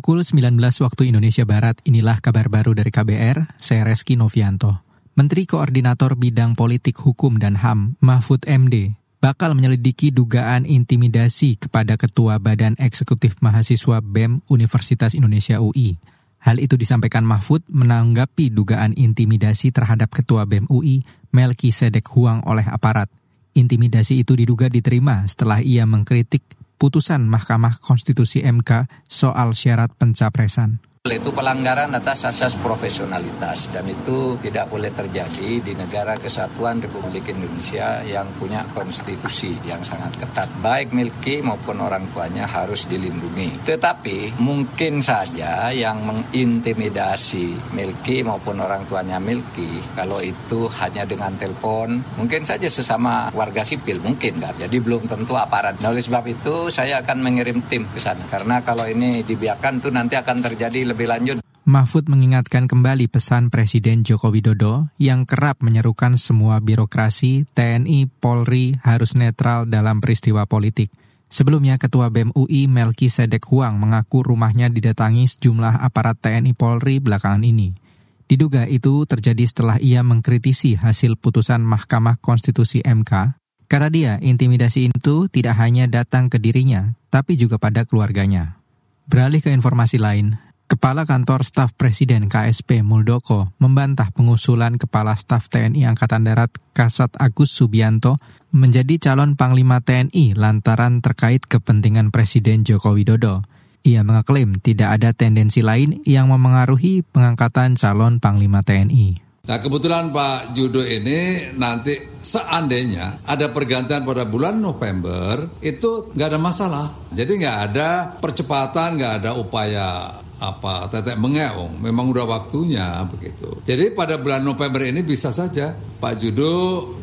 Pukul 19 waktu Indonesia Barat, inilah kabar baru dari KBR, saya Reski Novianto. Menteri Koordinator Bidang Politik Hukum dan HAM, Mahfud MD, bakal menyelidiki dugaan intimidasi kepada Ketua Badan Eksekutif Mahasiswa BEM Universitas Indonesia UI. Hal itu disampaikan Mahfud menanggapi dugaan intimidasi terhadap Ketua BEM UI, Melki Sedek Huang oleh aparat. Intimidasi itu diduga diterima setelah ia mengkritik putusan Mahkamah Konstitusi MK soal syarat pencapresan. Itu pelanggaran atas asas profesionalitas dan itu tidak boleh terjadi di negara kesatuan Republik Indonesia yang punya konstitusi yang sangat ketat. Baik milki maupun orang tuanya harus dilindungi. Tetapi mungkin saja yang mengintimidasi milki maupun orang tuanya milki kalau itu hanya dengan telepon mungkin saja sesama warga sipil mungkin kan. Jadi belum tentu aparat. Nah, oleh sebab itu saya akan mengirim tim ke sana karena kalau ini dibiarkan tuh nanti akan terjadi lebih lanjut. Mahfud mengingatkan kembali pesan Presiden Joko Widodo yang kerap menyerukan semua birokrasi, TNI, Polri harus netral dalam peristiwa politik. Sebelumnya, Ketua BEM UI Melki Sedek Huang mengaku rumahnya didatangi sejumlah aparat TNI Polri belakangan ini. Diduga itu terjadi setelah ia mengkritisi hasil putusan Mahkamah Konstitusi MK. Kata dia, intimidasi itu tidak hanya datang ke dirinya, tapi juga pada keluarganya. Beralih ke informasi lain, Kepala Kantor Staf Presiden KSP Muldoko membantah pengusulan Kepala Staf TNI Angkatan Darat Kasat Agus Subianto menjadi calon Panglima TNI lantaran terkait kepentingan Presiden Joko Widodo. Ia mengaklaim tidak ada tendensi lain yang memengaruhi pengangkatan calon Panglima TNI. Nah kebetulan Pak Judo ini nanti seandainya ada pergantian pada bulan November itu nggak ada masalah. Jadi nggak ada percepatan, nggak ada upaya apa tetek mengeong memang udah waktunya begitu. Jadi pada bulan November ini bisa saja Pak Judo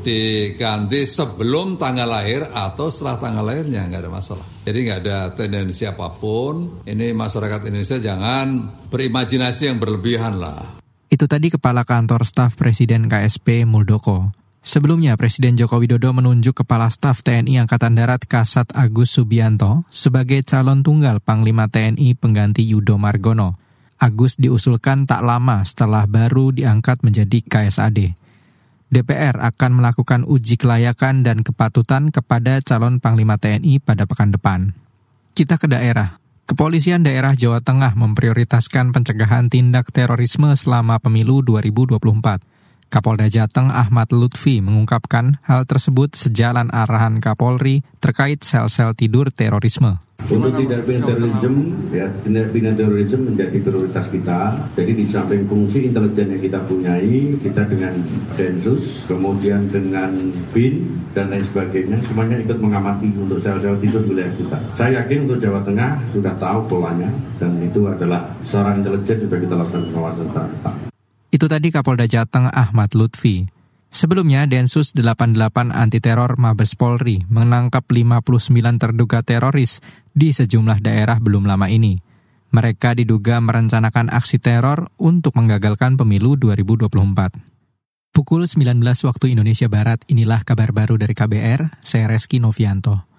diganti sebelum tanggal lahir atau setelah tanggal lahirnya nggak ada masalah. Jadi nggak ada tendensi apa pun. Ini masyarakat Indonesia jangan berimajinasi yang berlebihan lah. Itu tadi Kepala Kantor Staf Presiden KSP Muldoko Sebelumnya, Presiden Joko Widodo menunjuk Kepala Staf TNI Angkatan Darat Kasat Agus Subianto sebagai calon tunggal Panglima TNI pengganti Yudo Margono. Agus diusulkan tak lama setelah baru diangkat menjadi KSAD. DPR akan melakukan uji kelayakan dan kepatutan kepada calon Panglima TNI pada pekan depan. Kita ke daerah. Kepolisian daerah Jawa Tengah memprioritaskan pencegahan tindak terorisme selama pemilu 2024. Kapolda Jateng Ahmad Lutfi mengungkapkan hal tersebut sejalan arahan Kapolri terkait sel-sel tidur terorisme. Untuk tidak pidana terorisme, ya, tindak pidana terorisme menjadi prioritas kita. Jadi di samping fungsi intelijen yang kita punyai, kita dengan Densus, kemudian dengan BIN dan lain sebagainya, semuanya ikut mengamati untuk sel-sel tidur wilayah kita. Saya yakin untuk Jawa Tengah sudah tahu polanya dan itu adalah seorang intelijen sudah kita lakukan pengawasan itu tadi Kapolda Jateng Ahmad Lutfi. Sebelumnya, Densus 88 Anti Teror Mabes Polri menangkap 59 terduga teroris di sejumlah daerah belum lama ini. Mereka diduga merencanakan aksi teror untuk menggagalkan pemilu 2024. Pukul 19 waktu Indonesia Barat, inilah kabar baru dari KBR, saya Reski Novianto.